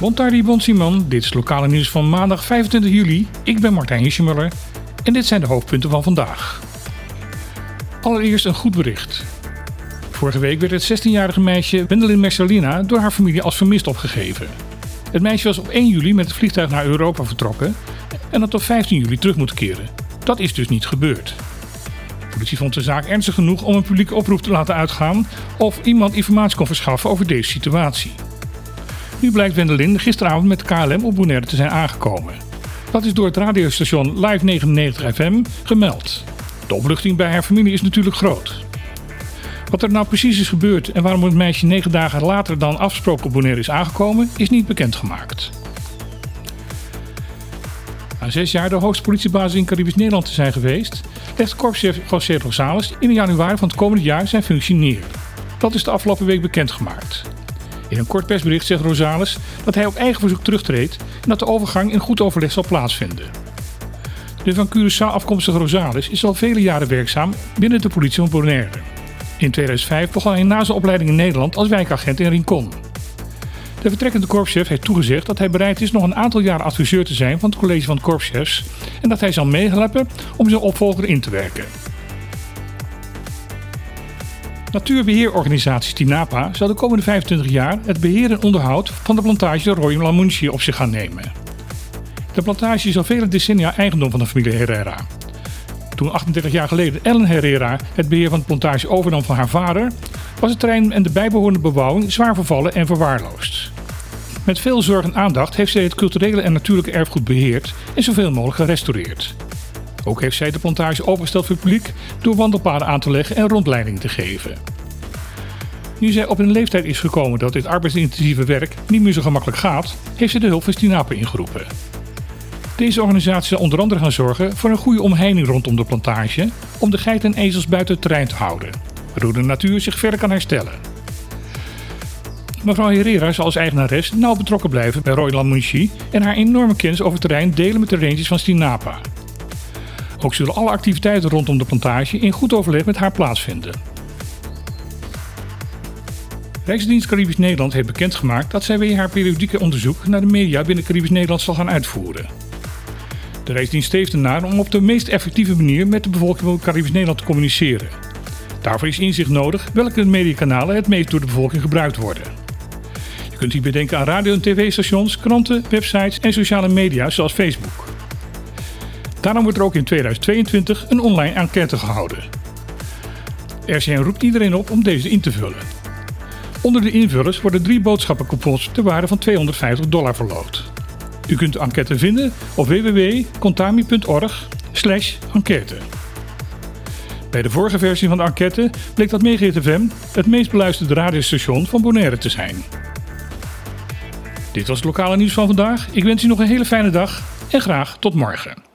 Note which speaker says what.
Speaker 1: Montardi Bon Simon, dit is lokale nieuws van maandag 25 juli. Ik ben Martijn Hischemuller en dit zijn de hoofdpunten van vandaag. Allereerst een goed bericht. Vorige week werd het 16-jarige meisje Wendelin Mercelina door haar familie als vermist opgegeven. Het meisje was op 1 juli met het vliegtuig naar Europa vertrokken en had op 15 juli terug moeten keren. Dat is dus niet gebeurd. Politie vond de zaak ernstig genoeg om een publieke oproep te laten uitgaan of iemand informatie kon verschaffen over deze situatie. Nu blijkt Wendelin gisteravond met KLM op Bonaire te zijn aangekomen. Dat is door het radiostation Live 99 FM gemeld. De opluchting bij haar familie is natuurlijk groot. Wat er nou precies is gebeurd en waarom het meisje negen dagen later dan afgesproken op Bonaire is aangekomen, is niet bekendgemaakt. Na zes jaar de hoogste politiebasis in Caribisch Nederland te zijn geweest, legt korpschef José Rosales in januari van het komende jaar zijn functie neer. Dat is de afgelopen week bekendgemaakt. In een kort persbericht zegt Rosales dat hij op eigen verzoek terugtreedt en dat de overgang in goed overleg zal plaatsvinden. De van Curaçao afkomstige Rosales is al vele jaren werkzaam binnen de politie van Bonaire. In 2005 begon hij na zijn opleiding in Nederland als wijkagent in Rincon. De vertrekkende korpschef heeft toegezegd dat hij bereid is nog een aantal jaar adviseur te zijn van het college van korpschefs en dat hij zal meehelpen om zijn opvolger in te werken. Natuurbeheerorganisatie Tinapa zal de komende 25 jaar het beheer en onderhoud van de plantage Royal Lamunchi op zich gaan nemen. De plantage is al vele decennia eigendom van de familie Herrera. Toen 38 jaar geleden Ellen Herrera het beheer van de plantage overnam van haar vader, was het terrein en de bijbehorende bebouwing zwaar vervallen en verwaarloosd. Met veel zorg en aandacht heeft zij het culturele en natuurlijke erfgoed beheerd en zoveel mogelijk gerestaureerd. Ook heeft zij de plantage opengesteld voor het publiek door wandelpaden aan te leggen en rondleiding te geven. Nu zij op een leeftijd is gekomen dat dit arbeidsintensieve werk niet meer zo gemakkelijk gaat, heeft ze de hulp van ingeroepen. Deze organisatie zal onder andere gaan zorgen voor een goede omheining rondom de plantage om de geiten en ezels buiten het terrein te houden, waardoor de natuur zich verder kan herstellen. Mevrouw Herrera zal als eigenares nauw betrokken blijven bij Royal Munchi en haar enorme kennis over terrein delen met de rangers van Stinapa. Ook zullen alle activiteiten rondom de plantage in goed overleg met haar plaatsvinden. Rijksdienst Caribisch Nederland heeft bekendgemaakt dat zij weer haar periodieke onderzoek naar de media binnen Caribisch Nederland zal gaan uitvoeren. De Rijksdienst streeft ernaar om op de meest effectieve manier met de bevolking van Caribisch Nederland te communiceren. Daarvoor is inzicht nodig welke mediakanalen het meest door de bevolking gebruikt worden. Kunt hierbij denken aan radio- en tv-stations, kranten, websites en sociale media zoals Facebook. Daarom wordt er ook in 2022 een online enquête gehouden. RCN roept iedereen op om deze in te vullen. Onder de invullers worden drie boodschappencoupons ter waarde van 250 dollar verloot. U kunt de enquête vinden op www.contami.org enquête. Bij de vorige versie van de enquête bleek dat FM het meest beluisterde radiostation van Bonaire te zijn. Dit was het lokale nieuws van vandaag. Ik wens u nog een hele fijne dag en graag tot morgen.